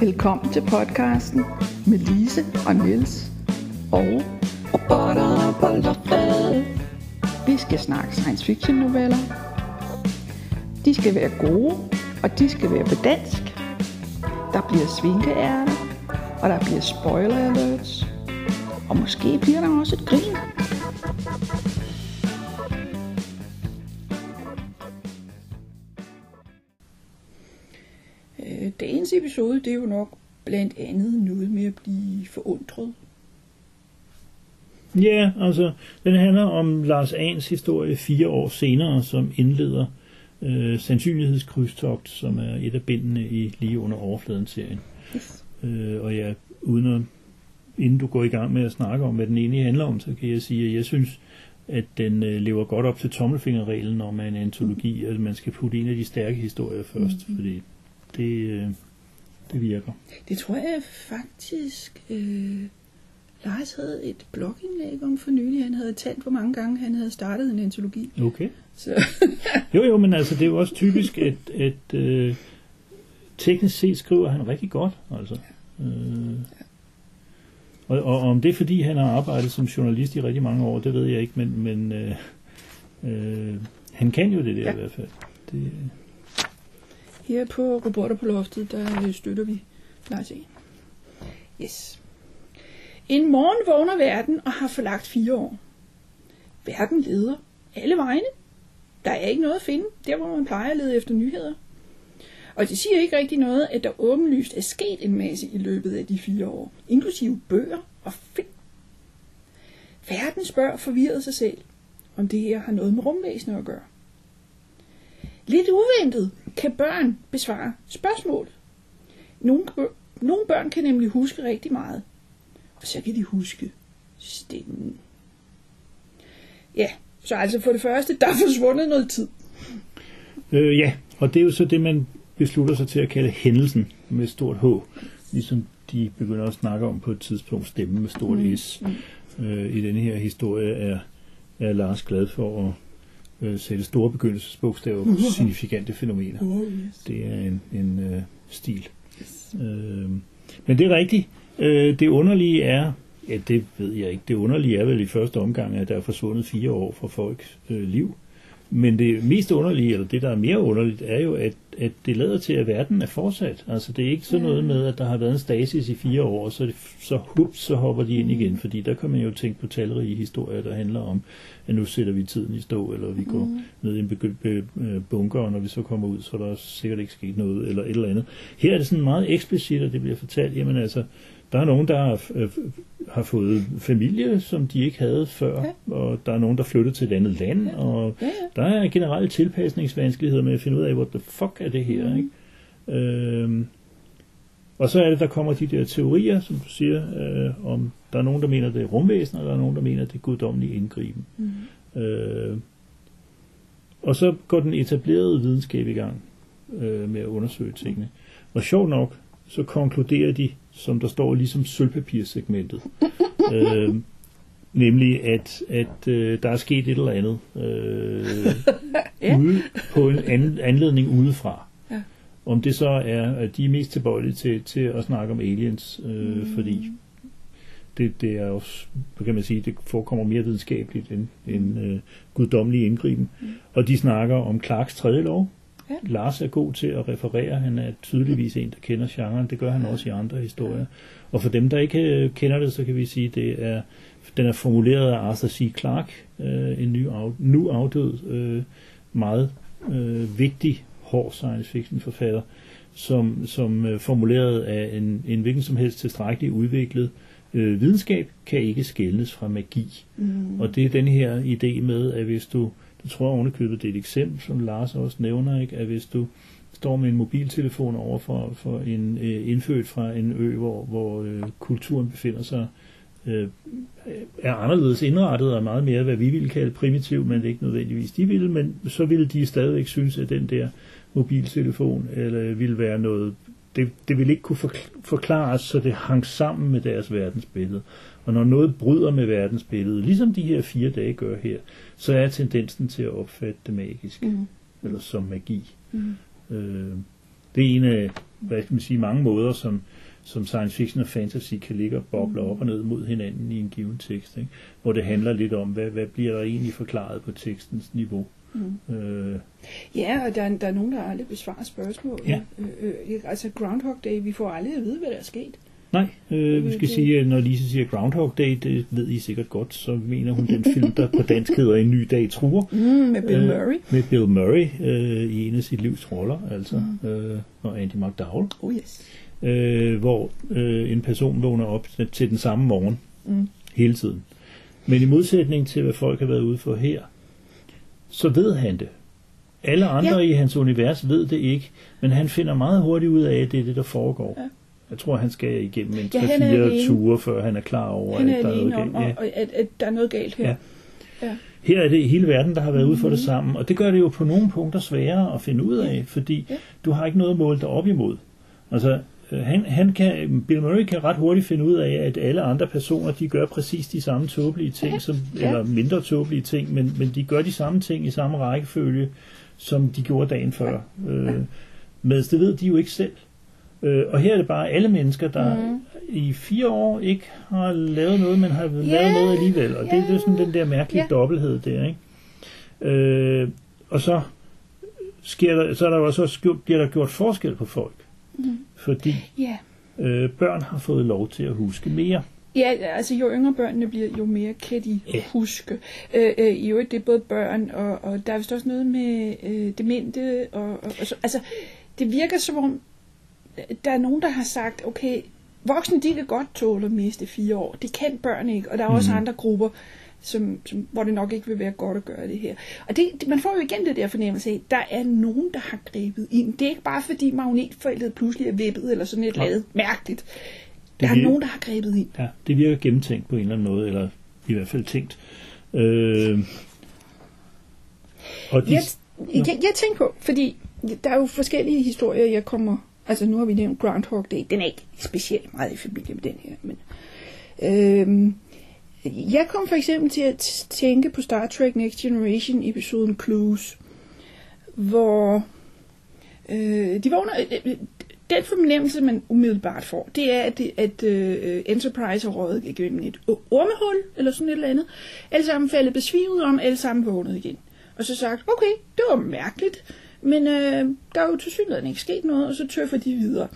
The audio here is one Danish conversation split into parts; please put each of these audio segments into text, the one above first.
Velkommen til podcasten med Lise og Niels og Robotter på loftet. vi skal snakke science fiction noveller. De skal være gode, og de skal være på dansk. Der bliver svinkeærter, og der bliver spoiler alerts. Og måske bliver der også et grin. Episode, det er jo nok blandt andet noget med at blive forundret. Ja, altså, den handler om Lars Ahns historie fire år senere, som indleder øh, Sandsynlighedskrydstogt, som er et af bindene i Lige under overfladen-serien. Yes. Øh, og ja, uden at, inden du går i gang med at snakke om, hvad den egentlig handler om, så kan jeg sige, at jeg synes, at den øh, lever godt op til tommelfingerreglen, er en antologi, at man skal putte en af de stærke historier først, mm-hmm. fordi det, øh, det virker. Det tror jeg faktisk, øh, Lars havde et blogindlæg om for nylig. Han havde talt, hvor mange gange han havde startet en antologi. Okay. Så Jo, jo, men altså, det er jo også typisk, at, at øh, teknisk set skriver han rigtig godt, altså. Øh, og, og om det er, fordi han har arbejdet som journalist i rigtig mange år, det ved jeg ikke, men, men øh, øh, han kan jo det der Ja. ja. i hvert fald. Det, her på Robotter på Loftet, der øh, støtter vi Lars E. Yes. En morgen vågner verden og har forlagt fire år. Verden leder alle vegne. Der er ikke noget at finde, der hvor man plejer at lede efter nyheder. Og det siger ikke rigtig noget, at der åbenlyst er sket en masse i løbet af de fire år, inklusive bøger og film. Verden spørger forvirret sig selv, om det her har noget med rumvæsener at gøre. Lidt uventet kan børn besvare spørgsmål. Nogle, nogle børn kan nemlig huske rigtig meget, og så kan de huske stemmen. Ja, så altså for det første, der er forsvundet noget tid. øh, ja, og det er jo så det, man beslutter sig til at kalde hændelsen med stort H, ligesom de begynder at snakke om på et tidspunkt stemme med stort Mm, S. Øh, I denne her historie er, er Lars glad for at øh, sætte store begyndelsesbogstaver på signifikante fænomener. Oh, yes. Det er en, en øh, stil. Øh, men det er rigtigt. Øh, det underlige er, ja det ved jeg ikke, det underlige er vel i første omgang, at der er forsvundet fire år fra folks øh, liv. Men det mest underlige, eller det der er mere underligt, er jo, at, at det lader til, at verden er fortsat. Altså det er ikke sådan noget med, at der har været en stasis i fire år, og så, det, så hups, så hopper de ind igen. Fordi der kan man jo tænke på talrige historier, der handler om, at nu sætter vi tiden i stå, eller vi går ned i en øh, bunker, og når vi så kommer ud, så er der sikkert ikke sket noget, eller et eller andet. Her er det sådan meget eksplicit, og det bliver fortalt, jamen altså, der er nogen, der har, øh, har fået familie, som de ikke havde før, Ja. og der er nogen, der flytter til et andet land, og Ja, ja. der er generelle tilpasningsvanskeligheder med at finde ud af, what the fuck er det her, Mhm. ikke? Øhm, og så er det, der kommer de der teorier, som du siger, øh, om der er nogen, der mener, det er rumvæsen, og der er nogen, der mener, det er guddommelig indgriben. Mm. Øh, og så går den etablerede videnskab i gang øh, med at undersøge tingene. Og sjovt nok, så konkluderer de, som der står ligesom sølvpapirsegmentet. øh, nemlig, at, at øh, der er sket et eller andet øh, Ja. ude, på en anden anledning udefra. Ja. Om det så er, at de er mest tilbøjelige til, til at snakke om aliens, øh, mm. fordi det, det er også, kan man sige, det forekommer mere videnskabeligt end, end øh, guddommelig indgriben. Mm. Og de snakker om Clarks tredje lov. Ja. Lars er god til at referere. Han er tydeligvis en, der kender genren. Det gør han også i andre historier. Og for dem, der ikke øh, kender det, så kan vi sige, det er den er formuleret af Arthur C. Clarke, øh, en ny af, nu afdød, øh, meget øh, vigtig, hård science fiction forfatter, som, som øh, formuleret af en, en hvilken som helst tilstrækkeligt udviklet øh, videnskab, kan ikke skelnes fra magi. Mm. Og det er den her idé med, at hvis du, det tror jeg ovenikøbet, det er et eksempel, som Lars også nævner, ikke? at hvis du står med en mobiltelefon over for, for en øh, indfødt fra en ø, hvor, hvor øh, kulturen befinder sig, øh, er anderledes indrettet og meget mere, hvad vi ville kalde primitiv, men det er ikke nødvendigvis de ville, men så ville de stadigvæk synes, at den der mobiltelefon eller ville være noget, det, det ville ikke kunne forklares, så det hang sammen med deres verdensbillede. Og når noget bryder med verdensbilledet, ligesom de her fire dage gør her, så er tendensen til at opfatte det magisk, Mm. eller som magi. Mm. Øh, det er en af hvad skal man sige, mange måder, som, som science fiction og fantasy kan ligge og boble op og ned mod hinanden i en given tekst, ikke? hvor det handler lidt om, hvad, hvad bliver der egentlig forklaret på tekstens niveau. Mm. Øh, Ja, og der, er- der er nogen, der aldrig besvarer spørgsmål. Ja. Øh, øh, altså Groundhog Day, vi får aldrig at vide, hvad der er sket. Nej, øh, vi skal sige, at når Lise siger Groundhog Day, det ved I sikkert godt, så mener hun den film, der på dansk hedder En ny dag truer. Mm, med Bill Øh, Murray. Med Bill Murray øh, i en af sit livs roller, altså, mm. øh, og Andy McDowell. Oh yes. øh, hvor øh, en person vågner op til den samme morgen Mm. hele tiden. Men i modsætning til, hvad folk har været ude for her, så ved han det. Alle andre ja. i hans univers ved det ikke, men han finder meget hurtigt ud af, at det er det, der foregår. Ja. Jeg tror, han skal igennem en Ja, han er 3-4 alene. ture, før han er klar over, Han er at der er noget om, galt. Ja. at, at der er noget galt her. Ja. Ja. Her er det hele verden, der har været ude for det Mhm. sammen, og det gør det jo på nogle punkter sværere at finde ud af, fordi Ja. du har ikke noget at måle dig op imod. Altså, øh, han, han kan, Bill Murray kan ret hurtigt finde ud af, at alle andre personer, de gør præcis de samme tåbelige ting, Ja. som, Ja. eller mindre tåbelige ting, men, men de gør de samme ting i samme rækkefølge, som de gjorde dagen før. Øh, men det ved de jo ikke selv. Øh, og her er det bare alle mennesker, der mm. i fire år ikke har lavet noget, men har lavet Ja. noget alligevel. Og det, det er sådan den der mærkelige Ja. dobbelthed der, ikke? Øh, og så sker der, så er der jo også bliver der gjort forskel på folk. Mhm. Fordi Ja. øh, børn har fået lov til at huske mere. Ja, altså jo yngre børnene bliver, jo mere kan de huske. Øh, øh, I øvrigt, det er både børn, og, og der er vist også noget med øh, demente, og, og, og så, altså, det virker som om, der er nogen, der har sagt, okay, voksne, de kan godt tåle at miste fire år. Det kan børn ikke, og der er også Mhm. andre grupper, som, som, hvor det nok ikke vil være godt at gøre det her. Og det, det, man får jo igen det der fornemmelse af, der er nogen, der har grebet ind. Det er ikke bare fordi magnetfeltet pludselig er vippet, eller sådan et eller andet mærkeligt. Der er virker- nogen, der har grebet ind. Ja, det virker gennemtænkt på en eller anden måde, eller i hvert fald tænkt. Øh, og de, Jeg, jeg, jeg tænker på, fordi der er jo forskellige historier, jeg kommer... Altså nu har vi nævnt Groundhog Day. Den er ikke specielt meget i familie med den her. Men, øhm, jeg kom for eksempel til at tænke på Star Trek Next Generation episoden Clues, hvor øh, de vågner... Øh, øh den fornemmelse, man umiddelbart får, det er, at, at øh, Enterprise har røget igennem et ormehul, eller sådan et eller andet. Alle sammen faldet besvimet om, alle sammen vågnet igen. Og så sagt, okay, det var mærkeligt, men øh, der er jo til synligheden ikke sket noget, og så tøffer de videre.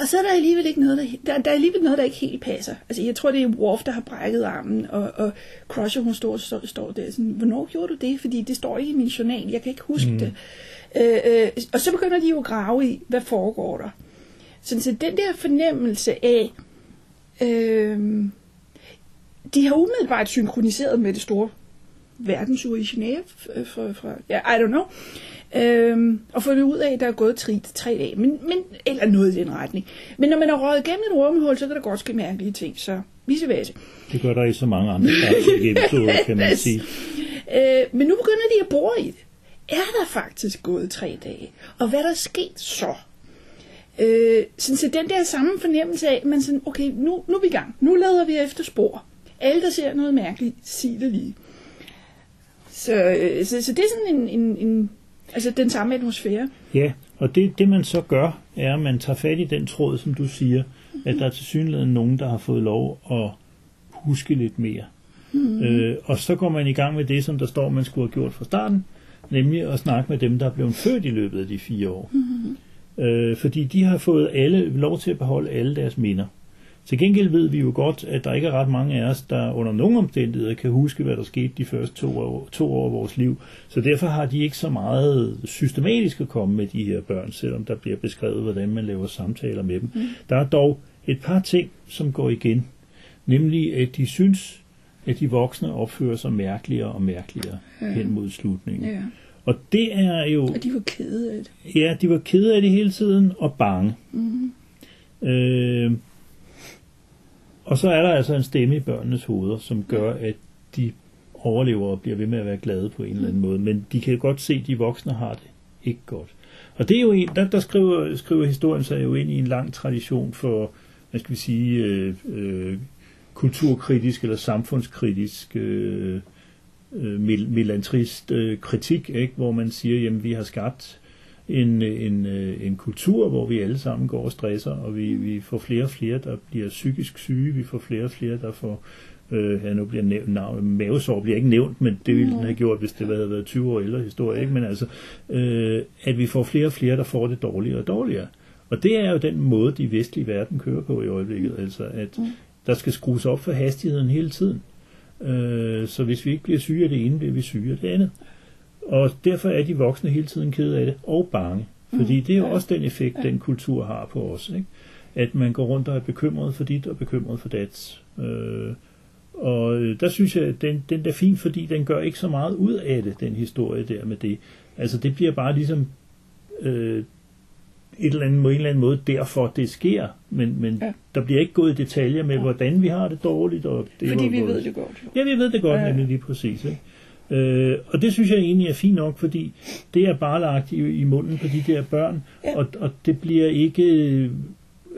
Og så er der alligevel ikke noget, der, der, der er alligevel noget, der ikke helt passer. Altså, jeg tror, det er Worf, der har brækket armen, og, og Crusher, hun står, står, står der sådan, hvornår gjorde du det? Fordi det står ikke i min journal, jeg kan ikke huske mm. det. Øh, øh, og så begynder de jo at grave i, hvad foregår der. Sådan, så den der fornemmelse af, øh, de har umiddelbart synkroniseret med det store verdensur i Genève øh, fra, fra ja, I don't know, øhm, og fundet ud af, at der er gået tre, tre dage, men, men, eller noget i den retning. Men når man har røget igennem et rumhul, så kan der godt ske mærkelige ting, så vice versa. det gør der i så mange andre Star Trek-episoder, kan man sige. Øh, men nu begynder de at bore i det. Er der faktisk gået tre dage? Og hvad er der sket så? Øh, sådan, så den der samme fornemmelse af, at man sådan, okay, nu, nu er vi i gang. Nu leder vi efter spor. Alle, der ser noget mærkeligt, sig det lige. Så, øh, så, så det er sådan en, en, en altså den samme atmosfære. Ja, og det, det man så gør, er, at man tager fat i den tråd, som du siger, at der er til synligheden nogen, der har fået lov at huske lidt mere. Mm. Øh, og så går man i gang med det, som der står, man skulle have gjort fra starten, nemlig at snakke med dem, der er blevet født i løbet af de fire år. Mm. Øh, fordi de har fået alle lov til at beholde alle deres minder. Til gengæld ved vi jo godt, at der ikke er ret mange af os, der under nogen omstændigheder kan huske, hvad der skete de første to år, to år af vores liv. Så derfor har de ikke så meget systematisk at komme med de her børn, selvom der bliver beskrevet, hvordan man laver samtaler med dem. Mm. Der er dog et par ting, som går igen. Nemlig, at de synes, at de voksne opfører sig mærkeligere og mærkeligere ja. hen mod slutningen. Ja. Og det er jo... Og de var kede af det. Ja, de var kede af det hele tiden og bange. Mm-hmm. Øh, og så er der altså en stemme i børnenes hoveder, som gør, at de overlever og bliver ved med at være glade på en eller anden måde. Men de kan godt se, at de voksne har det ikke godt. Og det er jo en, der, der skriver, skriver historien sig jo ind i en lang tradition for, hvad skal vi sige, øh, øh, kulturkritisk eller samfundskritisk øh, øh, mel- melantrist øh, kritik, ikke? hvor man siger, jamen vi har skabt en, en, øh, en kultur, hvor vi alle sammen går og stresser, og vi, vi får flere og flere, der bliver psykisk syge, vi får flere og flere, der får Øh, ja, nu bliver nævnt, navn, mavesår bliver ikke nævnt, men det ville den have gjort, hvis det havde været 20 år ældre historie. Ikke? Men altså, øh, at vi får flere og flere, der får det dårligere og dårligere. Og det er jo den måde, de vestlige verden kører på i øjeblikket. Altså, at der skal skrues op for hastigheden hele tiden. Øh, så hvis vi ikke bliver syge af det ene, bliver vi syge af det andet. Og derfor er de voksne hele tiden ked af det, og bange. Fordi det er jo også den effekt, den kultur har på os. Ikke? At man går rundt og er bekymret for dit og bekymret for dat. Øh, og øh, der synes jeg, at den, den er fin, fordi den gør ikke så meget ud af det, den historie der med det. Altså det bliver bare ligesom øh, et eller andet, på en eller anden måde derfor det sker, men, men ja. der bliver ikke gået i detaljer med, ja. hvordan vi har det dårligt. Og det Fordi vi ved det godt. Jo. Ja, vi ved det godt, ja. nemlig lige præcis. Ikke? Øh, og det synes jeg egentlig er fint nok, fordi det er bare lagt i, i munden på de der børn, ja. og, og det bliver ikke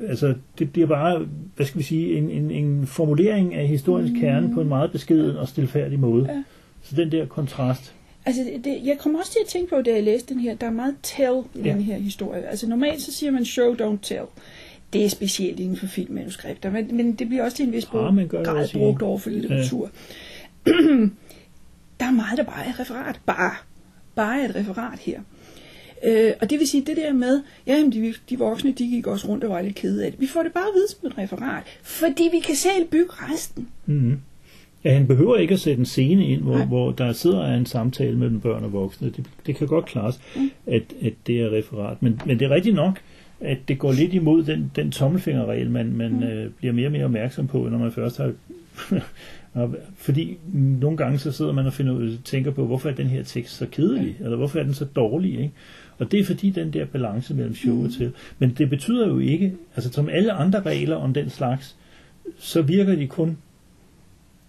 altså, det bliver bare, hvad skal vi sige, en, en, en formulering af historiens mm. kerne på en meget beskeden og stilfærdig måde. Ja. Så den der kontrast. Altså, det, jeg kommer også til at tænke på, da jeg læste den her, der er meget tell i ja. den her historie. Altså, normalt så siger man show, don't tell. Det er specielt inden for filmmanuskripter, men, men det bliver også til en vis ja, grad brugt over for litteratur. Ja. der er meget, der bare er referat. Bare. Bare et referat her. Øh, og det vil sige, det der med, ja, jamen, de, de voksne, de gik også rundt og var lidt kede af det. Vi får det bare at vide som et referat, fordi vi kan selv bygge resten. Mm-hmm. Ja, han behøver ikke at sætte en scene ind, hvor, hvor der sidder en samtale mellem børn og voksne. Det, det kan godt klares, mm. at, at det er referat. Men, men det er rigtigt nok, at det går lidt imod den, den tommelfingerregel, man, man mm. øh, bliver mere og mere opmærksom på, når man først har... fordi nogle gange så sidder man og finder ud, tænker på, hvorfor er den her tekst så kedelig, ja. eller hvorfor er den så dårlig, ikke? Og det er fordi den der balance mellem show og mm. til. Men det betyder jo ikke, altså som alle andre regler om den slags, så virker de kun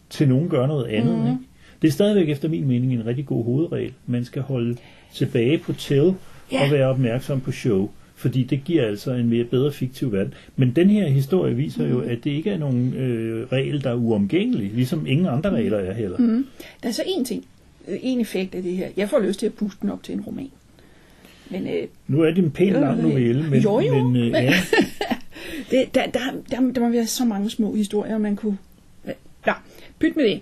til nogen gør noget andet. Mm. Ikke? Det er stadigvæk efter min mening en rigtig god hovedregel. Man skal holde tilbage på til yeah. og være opmærksom på show. Fordi det giver altså en mere bedre fiktiv verden. Men den her historie viser mm. jo, at det ikke er nogen øh, regel, der er uomgængelig, ligesom ingen andre regler er heller. Mm. Der er så en ting, en effekt af det her. Jeg får lyst til at puste den op til en roman. Men, øh, nu er det en pæn lang novelle, men, jo, jo. men øh, ja. det, der, der, der, der må være så mange små historier, man kunne... Ja, pyt med det.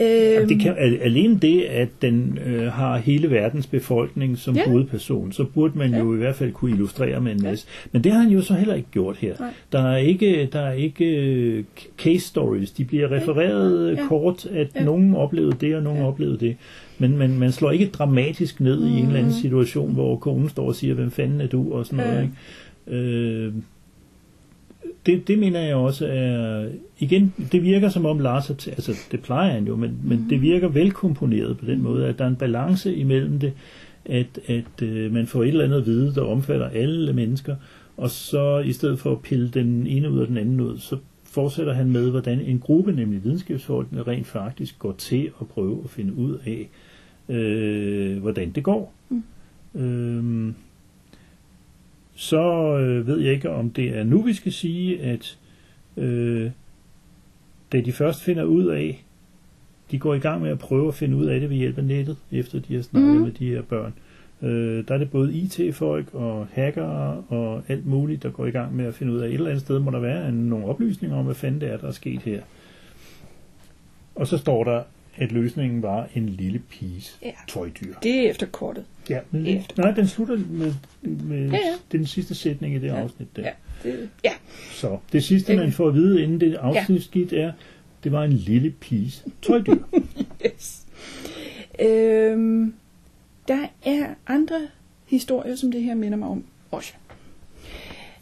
Øhm, det kan, alene det, at den øh, har hele verdens befolkning som ja. hovedperson, så burde man ja. jo i hvert fald kunne illustrere med en masse. Ja. Men det har han jo så heller ikke gjort her. Nej. Der er ikke, der er ikke øh, case stories. De bliver refereret ja. kort, at ja. nogen oplevede det, og nogen ja. oplevede det. Men man, man slår ikke dramatisk ned mm. i en eller anden mm. situation, hvor konen står og siger, hvem fanden er du, og sådan ja. noget. Ikke? Øh, det, det mener jeg også er, igen, det virker som om Lars, er, altså det plejer han jo, men, men det virker velkomponeret på den måde, at der er en balance imellem det, at, at øh, man får et eller andet at vide, der omfatter alle mennesker, og så i stedet for at pille den ene ud og den anden ud, så fortsætter han med, hvordan en gruppe, nemlig videnskabsfolkene, rent faktisk går til at prøve at finde ud af, øh, hvordan det går. Mm. Øh, så øh, ved jeg ikke, om det er nu, vi skal sige, at øh, da de først finder ud af, de går i gang med at prøve at finde ud af det ved hjælp af nettet, efter de har snakket mm. med de her børn. Øh, der er det både IT-folk og hackere og alt muligt, der går i gang med at finde ud af, et eller andet sted må der være en, nogle oplysninger om, hvad fanden det er, der er sket her. Og så står der, at løsningen var en lille piges ja. tøjdyr. Det er efter kortet. Ja, men, efter. nej, den slutter med, med ja, ja. den sidste sætning i det ja. afsnit der. Ja, det, ja. Så det sidste, man får at vide, inden det afsnit ja. skidt, er, det var en lille piges tøjdyr. yes. Øhm, der er andre historier, som det her minder mig om også.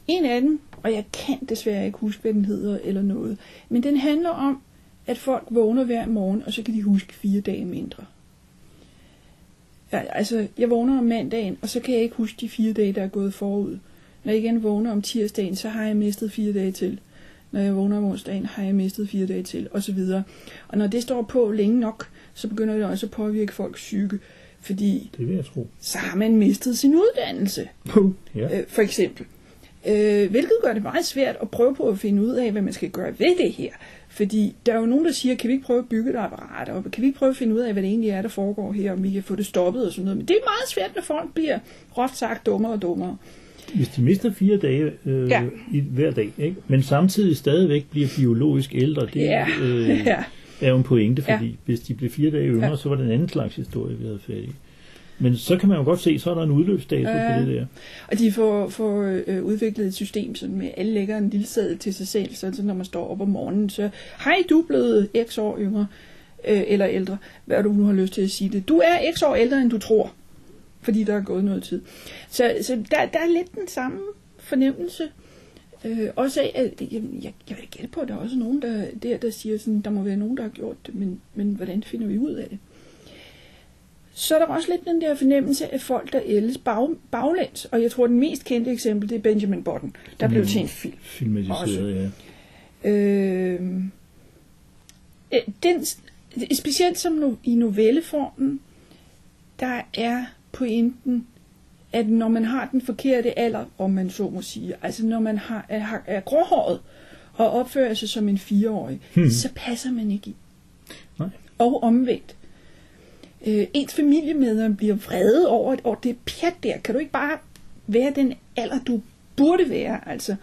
En af dem, og jeg kan desværre ikke huske, hvad den hedder eller noget, men den handler om, at folk vågner hver morgen, og så kan de huske fire dage mindre. Altså, jeg vågner om mandagen, og så kan jeg ikke huske de fire dage, der er gået forud. Når jeg igen vågner om tirsdagen, så har jeg mistet fire dage til. Når jeg vågner om onsdagen, har jeg mistet fire dage til, og så videre. Og når det står på længe nok, så begynder det også at påvirke folks psyke. Fordi det vil jeg tro. så har man mistet sin uddannelse. ja. øh, for eksempel. Øh, hvilket gør det meget svært at prøve på at finde ud af, hvad man skal gøre ved det her. Fordi der er jo nogen, der siger, kan vi ikke prøve at bygge et apparat, og kan vi ikke prøve at finde ud af, hvad det egentlig er, der foregår her, om vi kan få det stoppet og sådan noget. Men det er meget svært, når folk bliver råt sagt dummere og dummere. Hvis de mister fire dage øh, Ja. ja. i, hver dag, ikke? men samtidig stadigvæk bliver biologisk ældre, det Ja. øh, Ja. er jo en pointe, Ja. fordi hvis de blev fire dage yngre, Ja. ja. så var det en anden slags historie, vi havde fat i. Men så kan man jo godt se, så er der en udløbsdato Ja. på det der. Og de får, får øh, udviklet et system, sådan med alle lægger en lille seddel til sig selv, så når man står op om morgenen, så hej, du er blevet x år yngre, øh, eller ældre, hvad du nu har lyst til at sige det. Du er x år ældre, end du tror, fordi der er gået noget tid. Så, så der, der er lidt den samme fornemmelse. Øh, også af, at jamen, jeg, jeg vil gætte på, at der er også nogen, der, der, der siger, sådan, der må være nogen, der har gjort det, men, men hvordan finder vi ud af det? Så er der også lidt den der fornemmelse af folk, der ældes bag, baglæns. Og jeg tror, den mest kendte eksempel, det er Benjamin Button, der blev Mm. til en film. Filmatiseret, ja. Øh, den, specielt som no, i novelleformen, der er pointen, at når man har den forkerte alder, om man så må sige, altså når man har, er, er gråhåret og opfører sig som en fireårig, hmm. så passer man ikke i. Nej. Og omvendt. Øh, ens familiemedlemmer bliver vrede over, oh, det er pjat der. Kan du ikke bare være den alder, du burde være? Altså.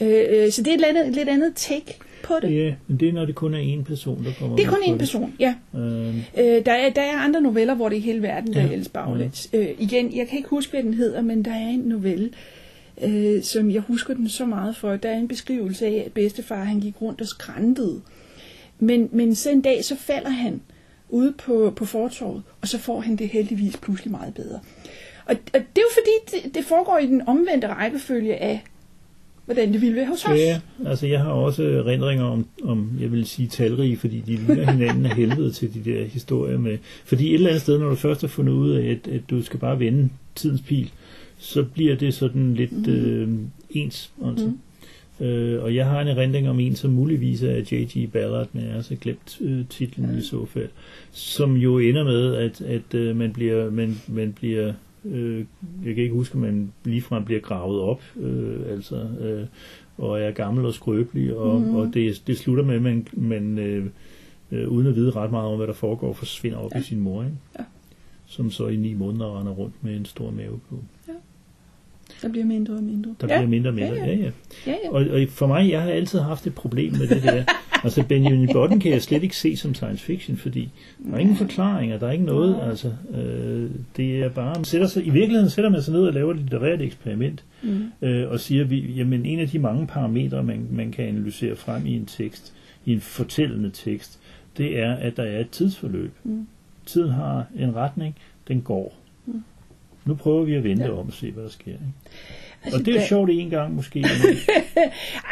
Øh, øh, så det er et lidt, andet- lidt andet take på det. Ja, men det er, når det kun er én person, der kommer Det er kun én person, ja. Øh, Øh, der, er, der er andre noveller, hvor det er hele verden, der ja. Ja. ældes baglæns. Øh, igen, jeg kan ikke huske, hvad den hedder, men der er en novelle, øh, som jeg husker den så meget for. Der er en beskrivelse af, at bedstefar han gik rundt og skrantede. Men, men så en dag, så falder han ude på, på fortorvet, og så får han det heldigvis pludselig meget bedre. Og, og det er jo fordi, det, det foregår i den omvendte rækkefølge af, hvordan det ville være hos os. Ja, altså jeg har også erindringer om, om, jeg vil sige talrige, fordi de ligner hinanden af helvede til de der historier med. Fordi et eller andet sted, når du først har fundet ud af, at, at du skal bare vende tidens pil, så bliver det sådan lidt øh, ens. Altså. Mm. Øh, og jeg har en erindring om en, som muligvis er J.G. Ballard, men jeg har altså glemt øh, titlen mm. i så fald, som jo ender med, at, at øh, man bliver, man, man bliver øh, jeg kan ikke huske, at man ligefrem bliver gravet op, øh, altså, øh, og er gammel og skrøbelig, og, mm. og det, det slutter med, at man, man øh, øh, uden at vide ret meget om, hvad der foregår, forsvinder op ja. i sin mor, ikke? Ja. som så i ni måneder render rundt med en stor maveblod. Der bliver mindre og mindre. Der ja. bliver mindre og mindre, Ja, ja, ja. ja. Ja, ja. Og, og for mig, jeg har altid haft et problem med det der. altså Benjamin Button kan jeg slet ikke se som science fiction, fordi der er ingen forklaringer, der er ikke noget. Altså, øh, det er bare, man sætter sig, i virkeligheden sætter man sig ned og laver et litterært eksperiment, Mm. øh, og siger, vi, jamen en af de mange parametre, man, man kan analysere frem i en tekst, i en fortællende tekst, det er, at der er et tidsforløb. Mm. Tiden har en retning, den går. Nu prøver vi at vente Ja. om og se, hvad der sker. Ikke? Altså, Og det er der- sjovt en gang måske. men-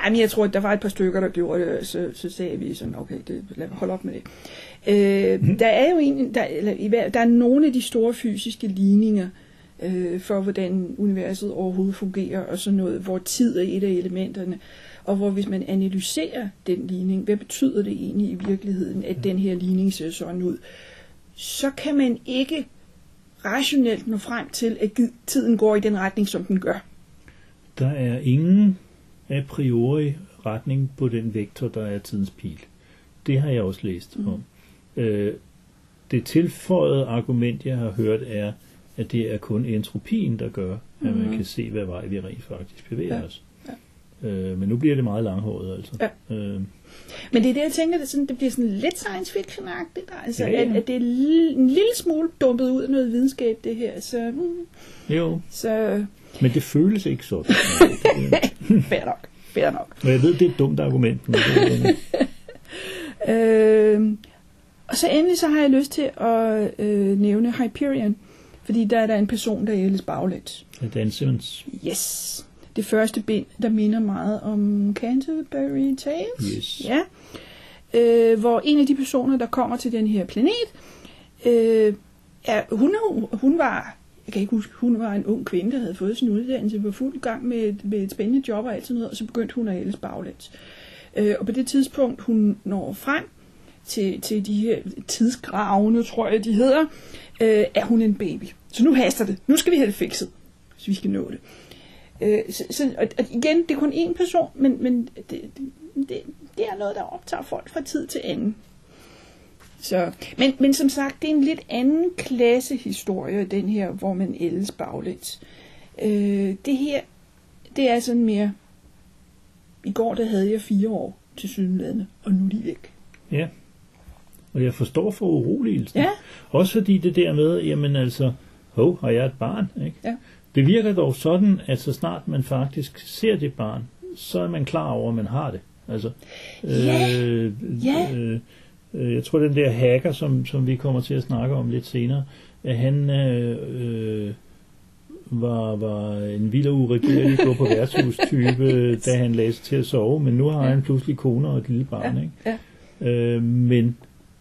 Ej, men jeg tror, at der var et par stykker, der gjorde det, så, så sagde vi sådan, okay, det, lad hold op med det. Øh, der er jo en, der, eller, der er nogle af de store fysiske ligninger øh, for, hvordan universet overhovedet fungerer, og sådan noget, hvor tid er et af elementerne, og hvor hvis man analyserer den ligning, hvad betyder det egentlig i virkeligheden, at den her ligning ser sådan ud, så kan man ikke rationelt nå frem til, at tiden går i den retning, som den gør. Der er ingen a priori retning på den vektor, der er tidens pil. Det har jeg også læst mm. om. Øh, det tilføjede argument, jeg har hørt, er, at det er kun entropien, der gør, at man Mhm. kan se, hvad vej vi rent faktisk bevæger Ja. os. Øh, men nu bliver det meget langhåret, altså. Ja. Øh, Men det er det, jeg tænker, det, er sådan, det bliver sådan lidt science fiction-agtigt. Altså, Ja, ja. At, at det er en lille smule dumpet ud af noget videnskab, det her. Så, mm, jo, så men det føles ikke sådan. fair nok. Fair nok. og jeg ved, det er et dumt argument, men det, Øh, og så endelig så har jeg lyst til at øh, nævne Hyperion. Fordi der er der en person, der ældes baglæns. er Dan Simmons. Yes. Det første bind, der minder meget om Canterbury Tales. Yes. Ja. Øh, hvor en af de personer, der kommer til den her planet, øh, er, hun, hun var, jeg kan ikke huske, hun var en ung kvinde, der havde fået sin uddannelse, var fuld gang med, et- med et spændende job og alt sådan noget, og så begyndte hun at ældes baglæns. Øh, og på det tidspunkt, hun når frem til, til de her tidsgravene, tror jeg, de hedder, øh, er hun en baby. Så nu haster det. Nu skal vi have det fikset, hvis vi skal nå det. Øh, så, så, og, og igen, det er kun én person, men, men det, det, det, er noget, der optager folk fra tid til anden. Så, men, men som sagt, det er en lidt anden klasse historie, den her, hvor man ældes baglæns. Øh, det her, det er sådan mere, i går der havde jeg fire år til sydenladende, og nu er de væk. Ja. Og jeg forstår for uroligelsen. Ja. Også fordi det der med, jamen altså, hov, har jeg et barn? Ikke? Ja. Det virker dog sådan, at så snart man faktisk ser det barn, så er man klar over, at man har det. Altså, Ja. øh, Ja. øh, øh, jeg tror, den der hacker, som, som vi kommer til at snakke om lidt senere, at han øh, øh, var, var en vild og uregerlig gå på værtshus-type, da han lagde sig til at sove, men nu har Ja. han pludselig kone og et lille barn. Ja, Ikke? ja. Øh, men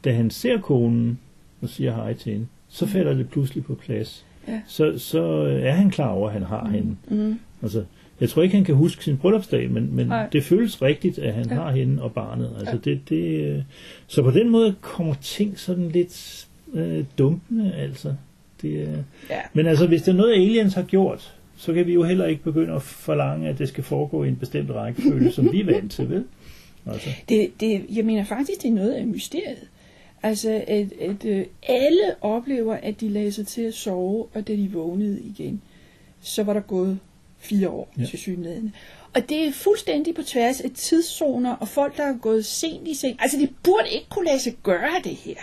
da han ser konen og siger hej til hende, så falder det pludselig på plads. Ja. Så, så er han klar over, at han har hende. Mm. Altså, jeg tror ikke, han kan huske sin bryllupsdag, men, men Nej. det føles rigtigt, at han Ja. har hende og barnet. Altså, Ja. det, det, øh, så på den måde kommer ting sådan lidt øh, dumpende, altså. Det, øh. Ja. Men altså, hvis det er noget, aliens har gjort, så kan vi jo heller ikke begynde at forlange, at det skal foregå i en bestemt rækkefølge, som vi er vant til, vel? Altså, Det, det, jeg mener faktisk, det er noget af mysteriet. Altså, at, at øh, alle oplever, at de lagde sig til at sove, og da de vågnede igen, så var der gået fire år Ja. til synligheden. Og det er fuldstændig på tværs af tidszoner, og folk, der er gået sent i seng. Altså, det burde ikke kunne lade sig gøre det her.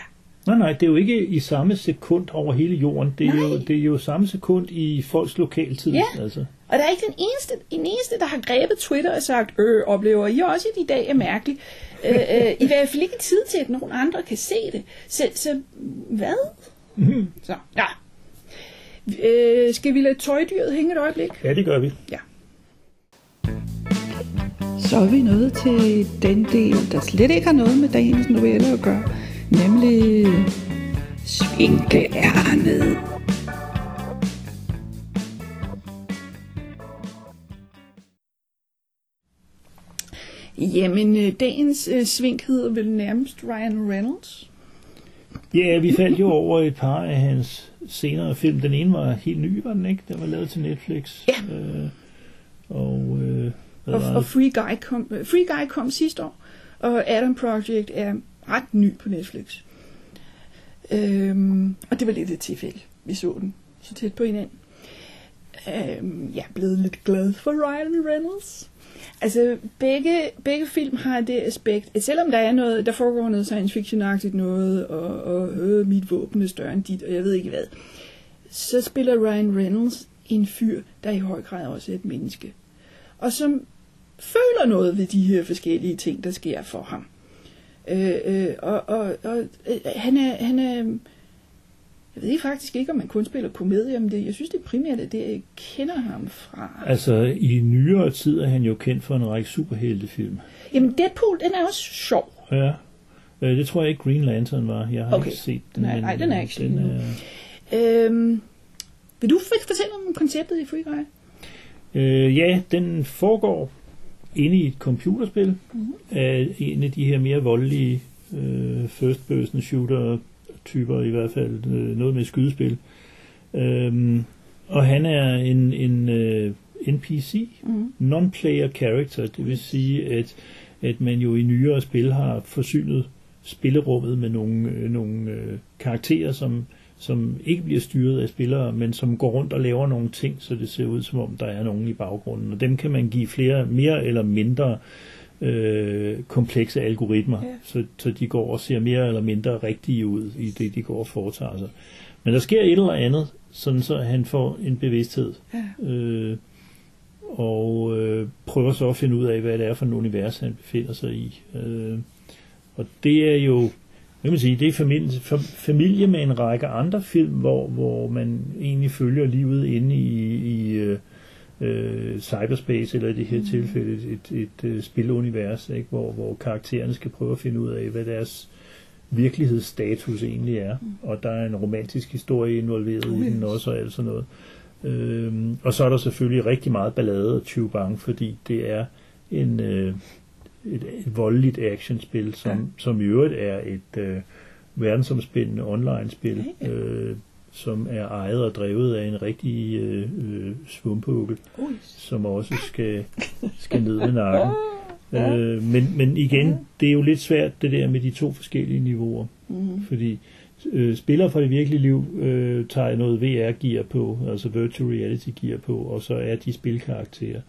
Nej, nej, det er jo ikke i samme sekund over hele jorden. Det er, jo, det er jo samme sekund i folks lokaltid. Ja. Altså. Og der er ikke den eneste, en eneste, der har grebet Twitter og sagt, øh, oplever I også, at i dag er mærkeligt. Øh, øh, I hvert fald ikke tid til, at nogen andre kan se det. Så, så hvad? Mhm. Så, ja. Øh, skal vi lade tøjdyret hænge et øjeblik? Ja, det gør vi. Ja. Så er vi nået til den del, der slet ikke har noget med dagens novelle at gøre, nemlig Svinkeærnet. Jamen, øh, dagens øh, svink hedder vel nærmest Ryan Reynolds. Ja, vi faldt jo over et par af hans senere film. Den ene var helt ny, var den ikke? Den var lavet til Netflix. Ja. Øh, og, øh, Og, og? Free, Guy kom, øh, Free Guy kom sidste år, og Adam Project er ret ny på Netflix. Øhm, og det var lidt et tilfælde, vi så den så tæt på hinanden. Øhm, jeg er blevet lidt glad for Ryan Reynolds. Altså, begge, begge film har det aspekt, at selvom der er noget, der foregår noget science fiction-agtigt noget, og, og øh, mit våben er større end dit, og jeg ved ikke hvad, så spiller Ryan Reynolds en fyr, der i høj grad også er et menneske. Og som føler noget ved de her forskellige ting, der sker for ham. Øh, øh, og og, og øh, han, er, han er... Jeg ved faktisk ikke, om man kun spiller komedie, men det, jeg synes, det er primært er det, jeg kender ham fra. Altså, i nyere tid er han jo kendt for en række superheltefilm. Jamen, Deadpool, den er også sjov. Ja. Øh, det tror jeg ikke Green Lantern var. Jeg har Okay. ikke set den. Nej, nej, den er ikke den er, Øhm, vil du fortælle om konceptet i Free Guy? Øh, ja, den foregår inde i et computerspil Mhm. af en af de her mere voldelige øh, first person shooter typer i hvert fald øh, noget med skydespil. Øhm, og han er en, en øh, NPC, Mm. non-player character, det vil sige, at, at man jo i nyere spil har forsynet spillerummet med nogle, øh, nogle øh, karakterer, som, som ikke bliver styret af spillere, men som går rundt og laver nogle ting, så det ser ud som om, der er nogen i baggrunden. Og dem kan man give flere, mere eller mindre øh, komplekse algoritmer, Ja. så, så de går og ser mere eller mindre rigtige ud i det, de går og foretager sig. Men der sker et eller andet, sådan så han får en bevidsthed. Ja. Øh, og øh, prøver så at finde ud af, hvad det er for et univers, han befinder sig i. Øh, og det er jo, kan man sige, det er familie, fam- familie med en række andre film, hvor, hvor man egentlig følger livet inde i, i øh, øh, cyberspace, eller i det her tilfælde et, et, et øh, spilunivers, ikke? Hvor, hvor karaktererne skal prøve at finde ud af, hvad deres virkelighedsstatus egentlig er. Og der er en romantisk historie involveret Oh, i den også, og alt sådan noget. Øhm, og så er der selvfølgelig rigtig meget ballade og tyvbang, fordi det er en, øh, et, et voldeligt actionspil, som, Ja. som i øvrigt er et øh, verdensomspændende online-spil. Ja, ja. Øh, som er ejet og drevet af en rigtig øh, øh, svumpeugel, Ui. som også skal, skal ned med nakken. Øh, men, men igen, det er jo lidt svært det der med de to forskellige niveauer, Mm. fordi øh, spillere fra det virkelige liv øh, tager noget VR-gear på, altså virtual reality-gear på, og så er de spilkarakterer. Mm.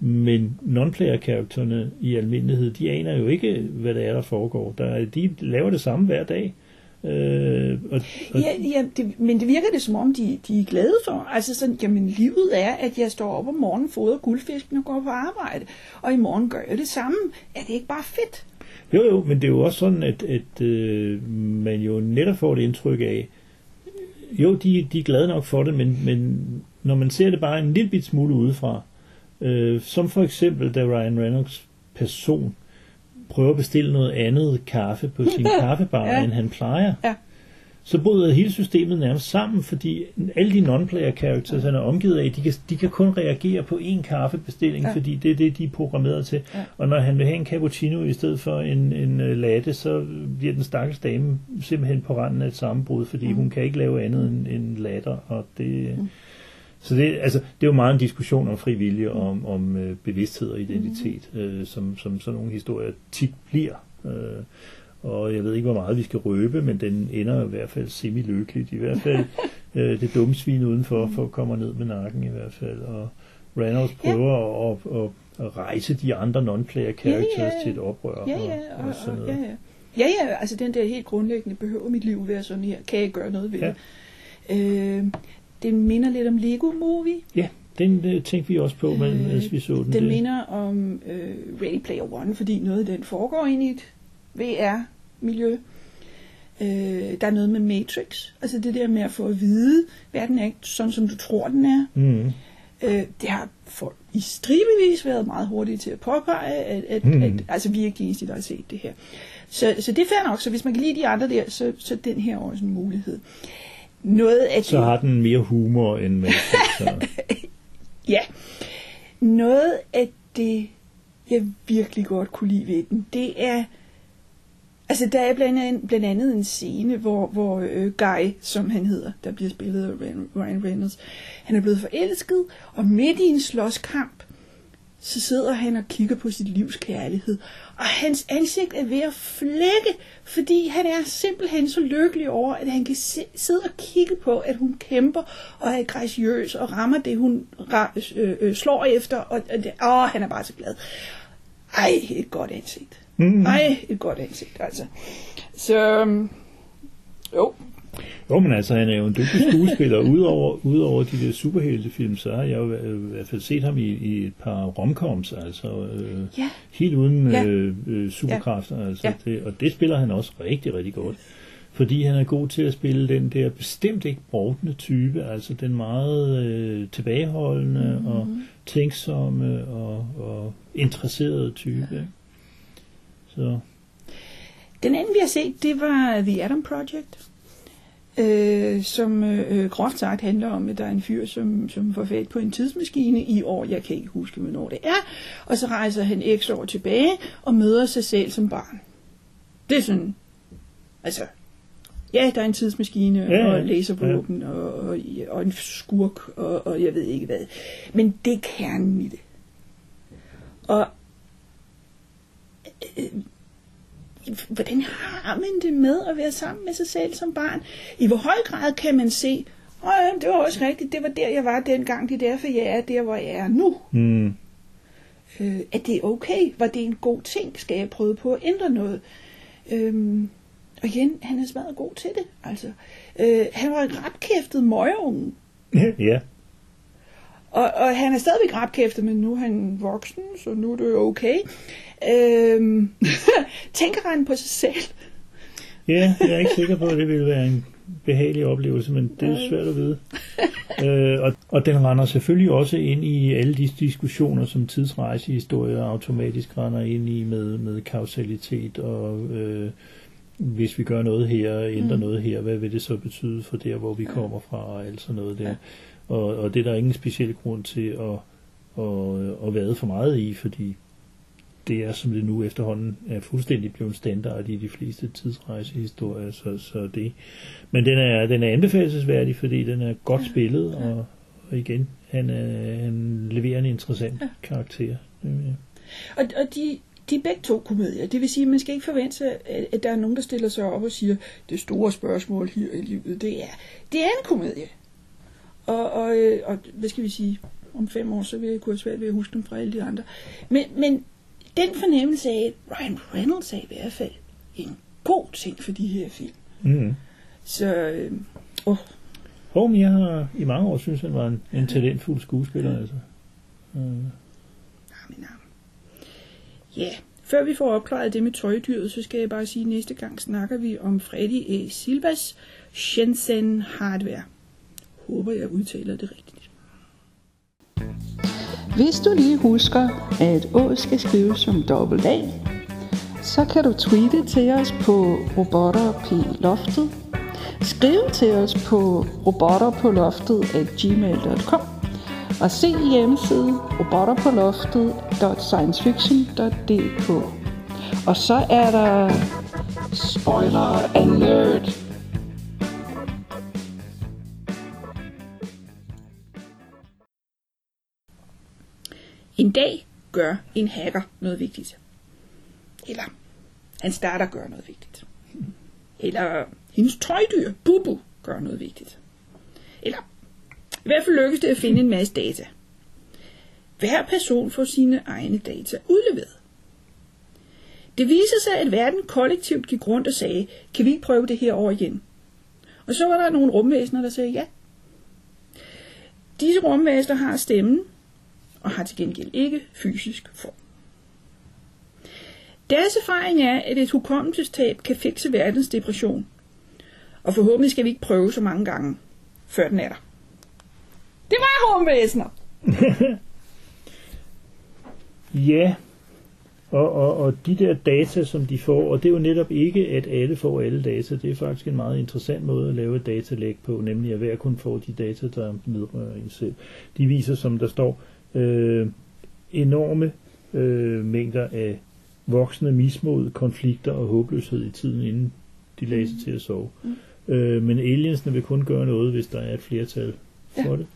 Men non-player-karaktererne i almindelighed, de aner jo ikke, hvad det er, der foregår. Der, er- de laver det samme hver dag. Øh, og, og, Ja, ja det, men det virker det som om, de, de er glade for. Altså sådan, jamen livet er, at jeg står op om morgenen, fodrer guldfisken og går på arbejde. Og i morgen gør jeg det samme. Er det ikke bare fedt? Jo, jo, men det er jo også sådan, at, at øh, man jo netop får det indtryk af, jo, de, de er glade nok for det, men, men når man ser det bare en lille bit smule udefra, øh, som for eksempel, da Ryan Reynolds person prøver at bestille noget andet kaffe på sin kaffebar, Ja. end han plejer, Ja. så bryder hele systemet nærmest sammen, fordi alle de non-player characters, han er omgivet af, de kan, de kan kun reagere på én kaffebestilling, Ja. fordi det er det, de er programmeret til. Ja. Og når han vil have en cappuccino i stedet for en, en øh, latte, så bliver den stakkels dame simpelthen på randen af et sammenbrud, fordi mm. hun kan ikke lave andet end, end latter. Og det, mm. Så det, altså, det er jo meget en diskussion om fri vilje, og om, om øh, bevidsthed og identitet, mm. øh, som, som sådan nogle historier tit bliver. Øh, og jeg ved ikke, hvor meget vi skal røbe, men den ender i hvert fald semi-lykkeligt. I hvert fald øh, det dumme svin udenfor for kommer ned med nakken i hvert fald. Og Reynolds prøver ja. at, at, at rejse de andre non-player characters Ja, ja. til et oprør. Ja, og, ja, og, og sådan og, noget. ja, ja. Ja, ja, altså den der helt grundlæggende, behøver mit liv være sådan her? Kan jeg gøre noget ved Ja. det? Øh, det minder lidt om Lego Movie. Ja, den øh, tænkte vi også på, men, Øh, mens vi så den. Den det- minder om øh, Ready Player One, fordi noget af den foregår ind i et VR-miljø. Øh, der er noget med Matrix, altså det der med at få at vide, verden er ikke sådan, som du tror, den er. Mm. Øh, det har folk i stribevis været meget hurtige til at påpege, at, at, mm. at altså, vi er ikke de eneste, der har set det her. Så, så det er fair nok, så hvis man kan lide de andre der, så, så er den her også en mulighed. Noget af Så det, har den mere humor end Matrix. Ja. Noget af det, jeg virkelig godt kunne lide ved den, det er... Altså, der er blandt andet, blandt andet en scene, hvor, hvor øh, Guy, som han hedder, der bliver spillet af Ryan- Ryan Reynolds, han er blevet forelsket, og midt i en slåskamp, så sidder han og kigger på sit livs kærlighed. Og hans ansigt er ved at flække, fordi han er simpelthen så lykkelig over, at han kan se, sidde og kigge på, at hun kæmper og er graciøs og rammer det, hun øh, øh, slår efter. Og, og det, åh, han er bare så glad. Ej, et godt ansigt. Mm. Ej, et godt ansigt, altså. Så, øhm, jo, Jo, men altså, han er jo en dygtig skuespiller. Udover, udover de der superheltefilm, så har jeg jo i hvert fald set ham i, i et par romcoms, altså øh, ja, helt uden Ja. øh, øh, superkræfter. Altså, Ja. det, og det spiller han også rigtig, rigtig godt. Fordi han er god til at spille den der bestemt ikke brovtende type, altså den meget øh, tilbageholdende Mhm. mm-hmm. og tænksomme og, og interesserede type. ikke? Så Den anden, vi har set, det var The Atom Project, øh, som øh, groft sagt handler om, at der er en fyr, som, som får fat på en tidsmaskine i år, jeg kan ikke huske, hvornår det er, og så rejser han x år tilbage og møder sig selv som barn. Det er sådan, altså, ja, der er en tidsmaskine Ja, ja. og laservåben og, og, og en skurk og, og jeg ved ikke hvad. Men det er kernen i det. Og øh, hvordan har man det med at være sammen med sig selv som barn? I hvor høj grad kan man se, åh ja, det var også rigtigt, det var der, jeg var dengang, det er derfor, jeg er der, hvor jeg er nu. mm, Øh, er det okay? Var det en god ting? Skal jeg prøve på at ændre noget? Øhm, og igen, han er smadret god til det. Altså, øh, han var en rapkæftet møgeunge. ja, Og, og han er stadigvæk rapkæftet, men nu er han voksen, så nu er det jo okay. Øhm, tænker han på sig selv? Ja, jeg er ikke sikker på, at det ville være en behagelig oplevelse, men det er svært at vide. øh, og, og den render selvfølgelig også ind i alle de diskussioner, som tidsrejsehistorier automatisk render ind i med, med kausalitet og øh, hvis vi gør noget her, ændrer mm. noget her, hvad vil det så betyde for der, hvor vi kommer fra og alt sådan noget der. Ja. Og, og det er der ingen speciel grund til at, at, at vade for meget i, fordi det er, som det nu efterhånden er fuldstændig blevet standard i de fleste tidsrejsehistorier, så, så det. Men den er, den er anbefalesværdig, fordi den er godt ja. spillet, og, og igen, han, er, han leverer en interessant ja. karakter. Ja. Og, og de, de er begge to komedier. Det vil sige, at man skal ikke forvente, at, at der er nogen, der stiller sig op og siger, det store spørgsmål her i livet, det er, det er en komedie. Og, og, øh, og hvad skal vi sige, om fem år, så vil jeg kunne have svært ved at huske dem fra alle de andre. Men, men den fornemmelse af, at Ryan Reynolds er i hvert fald en god ting for de her film. Mm. Så, øh, åh. Home, jeg har i mange år synes, han var en, en talentfuld skuespiller. Ja. Altså. Mm. Jamen, Ja, før vi får opklaret det med tøjdyret, så skal jeg bare sige, at næste gang snakker vi om Freddy A. Silvas Shenzhen Hardware. Håber, jeg udtaler det rigtigt. Hvis du lige husker, at Å skal skrives som dobbelt A, så kan du tweete til os på robotter på loftet. Skriv til os på robotterpåloftet at gmail.com og se hjemmeside robotterpåloftet.sciencefiction.dk Og så er der spoiler alert. En dag gør en hacker noget vigtigt. Eller han starter gør noget vigtigt. Eller hendes tøjdyr, Bubu, gør noget vigtigt. Eller i hvert fald lykkes det at finde en masse data. Hver person får sine egne data udleveret. Det viser sig, at verden kollektivt gik rundt og sagde, kan vi ikke prøve det her over igen? Og så var der nogle rumvæsener, der sagde ja. Disse rumvæsener har stemmen, og har til gengæld ikke fysisk form. Deres erfaring er, at et hukommelsestab kan fikse verdens depression. Og forhåbentlig skal vi ikke prøve så mange gange, før den er der. Det var rumvæsener. ja, og, og, og de der data, som de får, og det er jo netop ikke, at alle får alle data. Det er faktisk en meget interessant måde at lave et datalæg på, nemlig at hver kun får de data, der vedrører øh, en selv. De viser, som der står, øh, enorme øh, mængder af voksne mismod, konflikter og håbløshed i tiden, inden de lagde sig til at sove. Mm. Øh, men aliensene vil kun gøre noget, hvis der er et flertal for ja. det.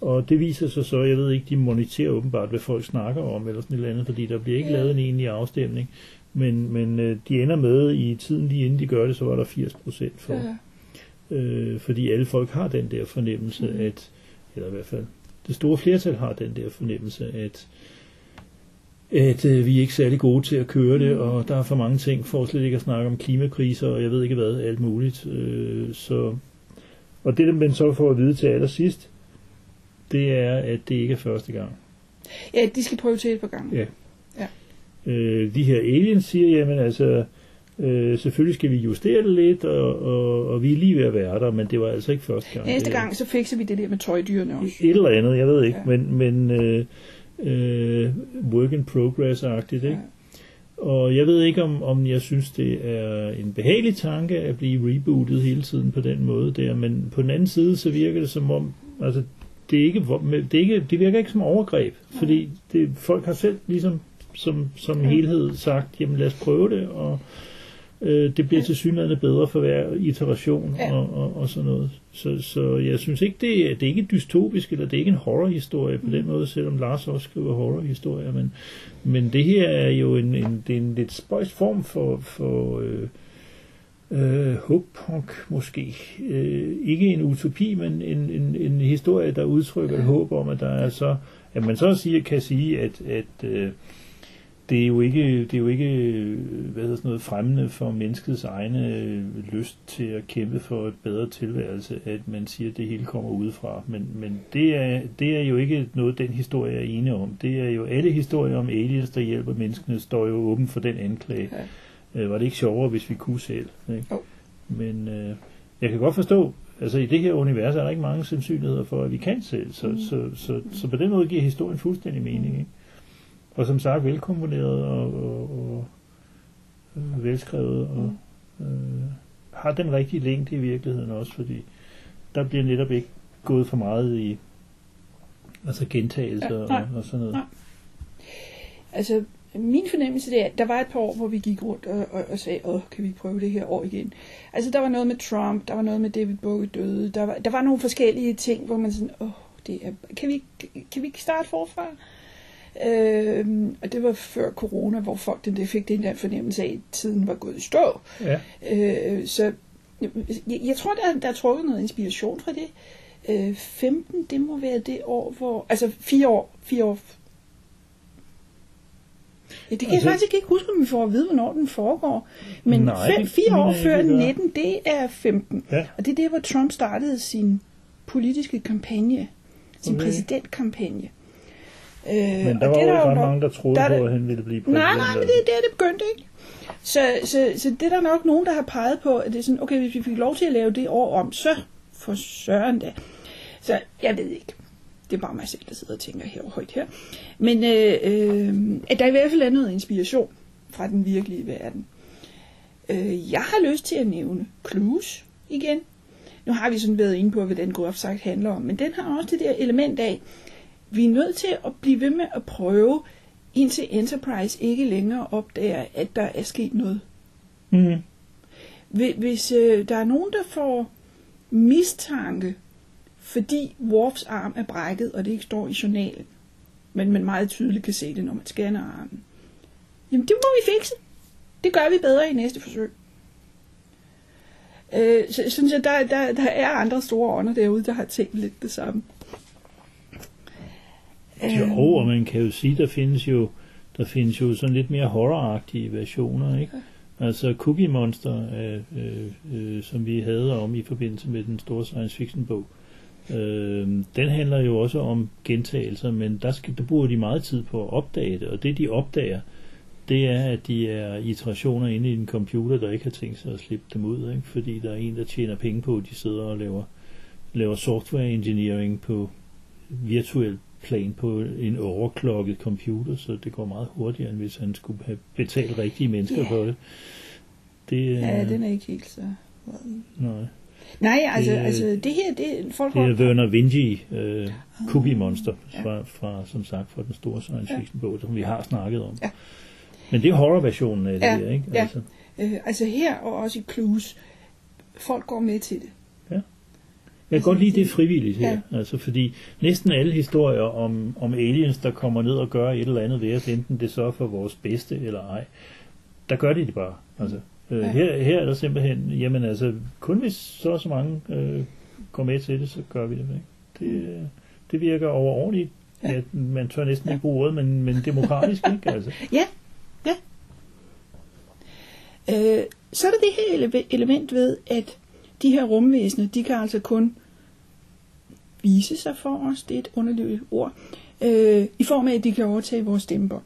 Og det viser sig så, jeg ved ikke, de moniterer åbenbart, hvad folk snakker om, eller sådan et eller andet, fordi der bliver ikke ja. lavet en egentlig afstemning. Men, men øh, de ender med, i tiden lige inden de gør det, så var der 80 procent for. Ja. Øh, fordi alle folk har den der fornemmelse, mm. at, eller i hvert fald det store flertal har den der fornemmelse, at at øh, vi er ikke særlig gode til at køre det, og der er for mange ting, for slet ikke at snakke om klimakriser, og jeg ved ikke hvad, alt muligt. Øh, så, og det, man så får at vide til allersidst, det er, at det ikke er første gang. Ja, de skal prøve til et par gange. Ja. ja. Øh, de her aliens siger, jamen altså, øh, selvfølgelig skal vi justere det lidt, og, og, og vi er lige ved at være der, men det var altså ikke første gang. Næste gang, så fikser vi det der med tøjdyrene også. Et eller andet, jeg ved ikke, ja. men, men øh, øh, work in progress-agtigt, ikke? Ja. Og jeg ved ikke, om, om jeg synes, det er en behagelig tanke at blive rebootet hele tiden på den måde der, men på den anden side, så virker det som om, altså det, er ikke, det, er ikke, det virker ikke som overgreb, fordi det, folk har selv ligesom som, som helhed sagt, jamen lad os prøve det, og øh, det bliver til synligheden bedre for hver iteration ja. og, og, og sådan noget. Så, så jeg synes ikke, det, er, det er ikke dystopisk, eller det er ikke en horrorhistorie på mm. den måde, selvom Lars også skriver horrorhistorier, men, men det her er jo en, en, det er en lidt spøjs form for, for øh, øh, hope-punk måske. Øh, ikke en utopi, men en, en, en historie, der udtrykker et håb om, at der er så, at man så siger, kan sige, at, at øh, det er jo ikke, det er jo ikke hvad hedder sådan noget, fremmende for menneskets egne øh, lyst til at kæmpe for et bedre tilværelse, at man siger, at det hele kommer udefra. Men, men det, er, det er jo ikke noget, den historie er ene om. Det er jo alle historier om aliens, der hjælper menneskene, står jo åben for den anklage. Ja øh, var det ikke sjovere, hvis vi kunne selv. Ikke? Oh. Men øh, jeg kan godt forstå, altså i det her univers er der ikke mange sandsynligheder for, at vi kan selv, så, mm. så, så, så, så på den måde giver historien fuldstændig mening. Ikke? Og som sagt, velkomponeret og, og, og øh, velskrevet, og mm. øh, har den rigtige længde i virkeligheden også, fordi der bliver netop ikke gået for meget i altså gentagelser ja, og, og sådan noget. Nej. Altså, min fornemmelse det er, at der var et par år, hvor vi gik rundt og, og, og sagde, åh, kan vi prøve det her år igen? Altså, der var noget med Trump, der var noget med David Bowie døde, der var, der var nogle forskellige ting, hvor man sådan, åh, det er, kan, vi, kan vi ikke starte forfra? Øh, og det var før corona, hvor folk den der fik den der fornemmelse af, at tiden var gået i stå. Ja. Øh, så jeg, jeg tror, der, der er trukket noget inspiration fra det. Øh, 15, det må være det år, hvor... Altså fire år. Fire år. Ja, det kan Altså- jeg faktisk ikke huske, om vi får at vide, hvornår den foregår. Men Nej, fem, fire år jeg før ikke, vi gør. 19, det er 15. Ja. Og det er der, hvor Trump startede sin politiske kampagne. Sin Okay. præsidentkampagne. Øh, Men der var det jo ikke ret mange, der troede der er på, det- at han ville blive præsident. Nej, nej, men det er der, det begyndte, ikke? Så, så, så det er der nok nogen, der har peget på, at det er sådan, okay, hvis vi fik lov til at lave det år om, så for søren da. Så jeg ved ikke. Det er bare mig selv, der sidder og tænker her højt her. Men øh, øh, at der i hvert fald er noget inspiration fra den virkelige verden. Øh, jeg har lyst til at nævne Clues igen. Nu har vi sådan været inde på, hvad den groft sagt handler om, men den har også det der element af, vi er nødt til at blive ved med at prøve, indtil Enterprise ikke længere opdager, at der er sket noget. Mm. Hvi- Hvis øh, der er nogen, der får mistanke, fordi Worfs arm er brækket, og det ikke står i journalen, men man meget tydeligt kan se det, når man scanner armen, jamen det må vi fikse. Det gør vi bedre i næste forsøg. Øh, så synes jeg, der, der, der er andre store ånder derude, der har tænkt lidt det samme. Jo, og man kan jo sige, der findes jo, der findes jo sådan lidt mere horroragtige versioner, ikke? Altså Cookie Monster, øh, øh, som vi havde om i forbindelse med den store science fiction bog, øh, den handler jo også om gentagelser, men der, skal, der bruger de meget tid på at opdage det, og det de opdager, det er, at de er iterationer inde i en computer, der ikke har tænkt sig at slippe dem ud, ikke? fordi der er en, der tjener penge på, at de sidder og laver, laver software engineering på virtuel plan på en overklokket computer, så det går meget hurtigere, end hvis han skulle have betalt rigtige mennesker for det. Det, Ja, er- den er ikke helt så... nej. Nej, altså, Det- det, altså det her, det folk Det er Werner Vinci, øh, Cookie Monster, Ja. fra, fra, som sagt, fra den store science Ja. fiction bog, som vi har snakket om. Ja. Men det er horrorversionen af det Ja, her, ikke? ja. Altså, Øh, altså her og også i Clues, folk går med til det. Jeg kan godt lide det frivilligt her, Ja. altså, fordi næsten alle historier om, om aliens, der kommer ned og gør et eller andet ved os, enten det så er for vores bedste eller ej, der gør de det bare. Altså, øh, Ja. her, her er der simpelthen, jamen altså, kun hvis så så mange øh, går med til det, så gør vi det. Ikke? Det, det virker overordentligt. Ja. Ja, man tør næsten Ja. ikke bruge ordet, men, men demokratisk, ikke? Altså. Ja, ja. Øh, så er der det her ele- element ved, at de her rumvæsener, de kan altså kun vise sig for os, det er et underligt ord, øh, i form af, at de kan overtage vores stemmebånd.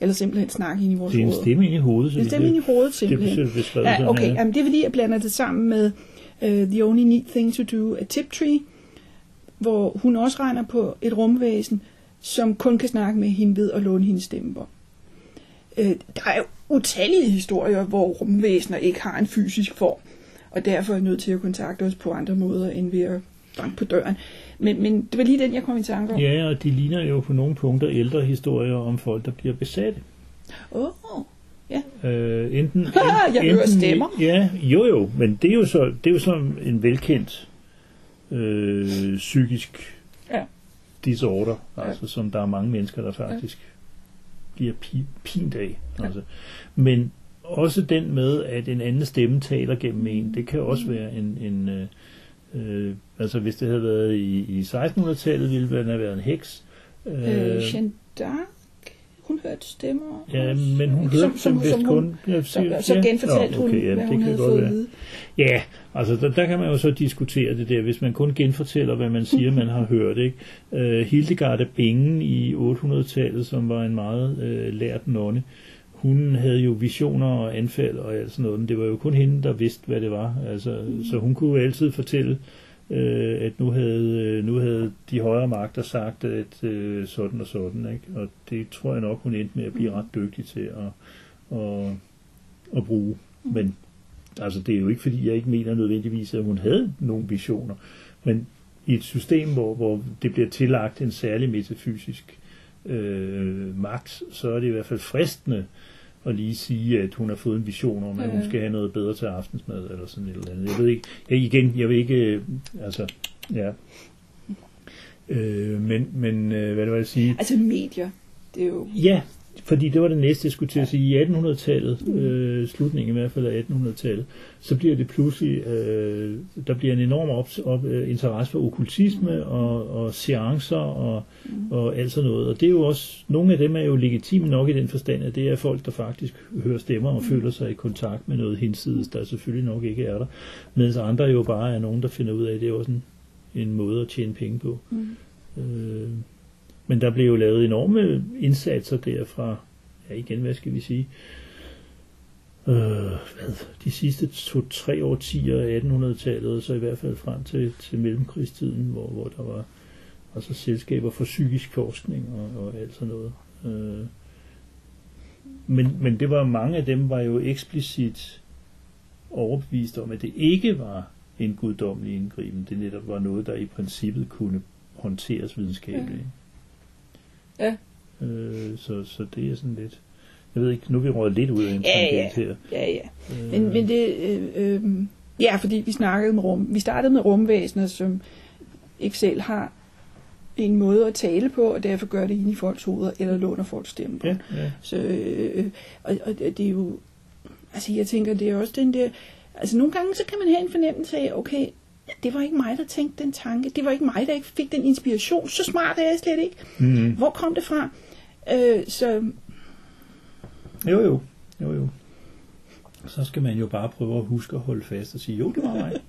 Eller simpelthen snakke ind i vores Det er en stemme ind i hovedet. Det er en stemme ind i hovedet, Det simpelthen. er beskrevet Ja, okay. Jamen, det er fordi, jeg blander det sammen med uh, The Only Neat Thing to Do af Tiptree, hvor hun også regner på et rumvæsen, som kun kan snakke med hende ved at låne hendes stemmebånd. Uh, der er utallige historier, hvor rumvæsener ikke har en fysisk form, og derfor er nødt til at kontakte os på andre måder, end ved at banke på døren. Men, men det var lige den, jeg kom i tanke om. Ja, og de ligner jo på nogle punkter ældre historier om folk, der bliver besatte. Åh, ja. Øh, enten, Jeg hører stemmer. Ja, jo jo, men det er jo så, det er jo så en velkendt øh, psykisk Ja. disorder, Ja. altså som der er mange mennesker, der faktisk bliver pi- pint af. Altså. Men også den med, at en anden stemme taler gennem en, det kan også være en, en øh, øh, altså hvis det havde været i, i 1600-tallet, ville den have været en heks. Øh, Jeanne d'Arc, hun hørte stemmer. Ja, men hun Som- hørte som- vist som hun- kun... Ja, Så, så genfortalte Nå, hun, okay, ja, hvad det hun kan havde godt fået være. Ja, altså der, der kan man jo så diskutere det der, hvis man kun genfortæller, hvad man siger, man har hørt. Ikke? Uh, Hildegard af Bingen i 800-tallet, som var en meget uh, lært nonne, hun havde jo visioner og anfald og alt sådan noget, men det var jo kun hende, der vidste, hvad det var. Altså, Så hun kunne jo altid fortælle, øh, at nu havde, øh, nu havde de højere magter sagt, at øh, sådan og sådan. Ikke? Og det tror jeg nok, hun endte med at blive ret dygtig til at, at, at bruge. Men altså, det er jo ikke, fordi jeg ikke mener nødvendigvis, at hun havde nogle visioner. Men i et system, hvor, hvor det bliver tillagt en særlig metafysisk øh, magt, så er det i hvert fald fristende at lige sige, at hun har fået en vision om, at hun skal have noget bedre til aftensmad, eller sådan et eller andet. Jeg ved ikke, jeg, igen, jeg vil ikke, øh, altså, ja. Øh, men, men øh, hvad det var jeg sige? Altså medier, det er jo... Ja, fordi det var det næste, jeg skulle til at sige. I 1800-tallet, øh, slutningen i hvert fald af 1800-tallet, så bliver det pludselig, øh, der bliver en enorm op, op, øh, interesse for okkultisme og, og seancer og, og alt sådan noget. Og det er jo også, nogle af dem er jo legitime nok i den forstand, at det er folk, der faktisk hører stemmer og føler sig i kontakt med noget hinsides, der selvfølgelig nok ikke er der. Mens andre jo bare er nogen, der finder ud af, at det er også en, en måde at tjene penge på. Mm. Øh, men der blev jo lavet enorme indsatser derfra, ja igen, hvad skal vi sige, øh, hvad, de sidste to-tre årtier af 1800-tallet, og så i hvert fald frem til, til mellemkrigstiden, hvor, hvor der var altså selskaber for psykisk forskning og, og alt sådan noget. Øh, men, men det var mange af dem var jo eksplicit overbevist om, at det ikke var en guddommelig indgriben. Det netop var noget, der i princippet kunne håndteres videnskabeligt. Ja. Øh, så, så det er sådan lidt... Jeg ved ikke, nu er vi røget lidt ud af en Ja, tangent her. Ja, ja. Øh, Men, men det... Øh, øh, ja, fordi vi snakkede med rum... Vi startede med rumvæsener, som ikke selv har en måde at tale på, og derfor gør det ind i folks hoveder, eller låner folks stemme på. Ja, ja. Så, øh, og, og det er jo, altså jeg tænker, det er også den der, altså nogle gange så kan man have en fornemmelse af, okay, det var ikke mig, der tænkte den tanke, det var ikke mig, der ikke fik den inspiration, så smart er jeg slet ikke. Mm-hmm. Hvor kom det fra? Øh, så Jo, jo. Jo, jo. Så skal man jo bare prøve at huske at holde fast og sige, jo, det var mig.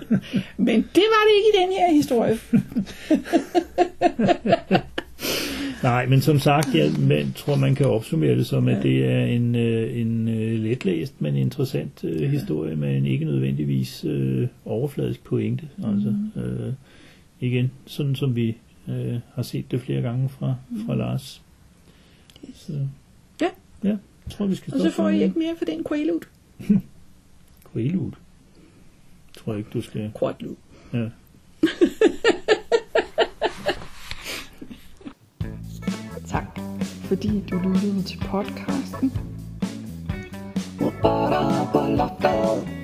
Men det var det ikke i den her historie. Nej, men som sagt, jeg men, tror, man kan opsummere det som, at det er en, øh, en øh, letlæst, men interessant øh, historie med en ikke nødvendigvis øh, overfladisk pointe. Altså, øh, igen, sådan som vi øh, har set det flere gange fra, fra Lars. Så, Ja. Ja, jeg tror, vi skal Og så får I ikke mere for den quaalude. Quaalude. Tror jeg ikke, du skal... Quadlude. Ja. fordi du lyttede til podcasten. Ba-da-ba-la-ba.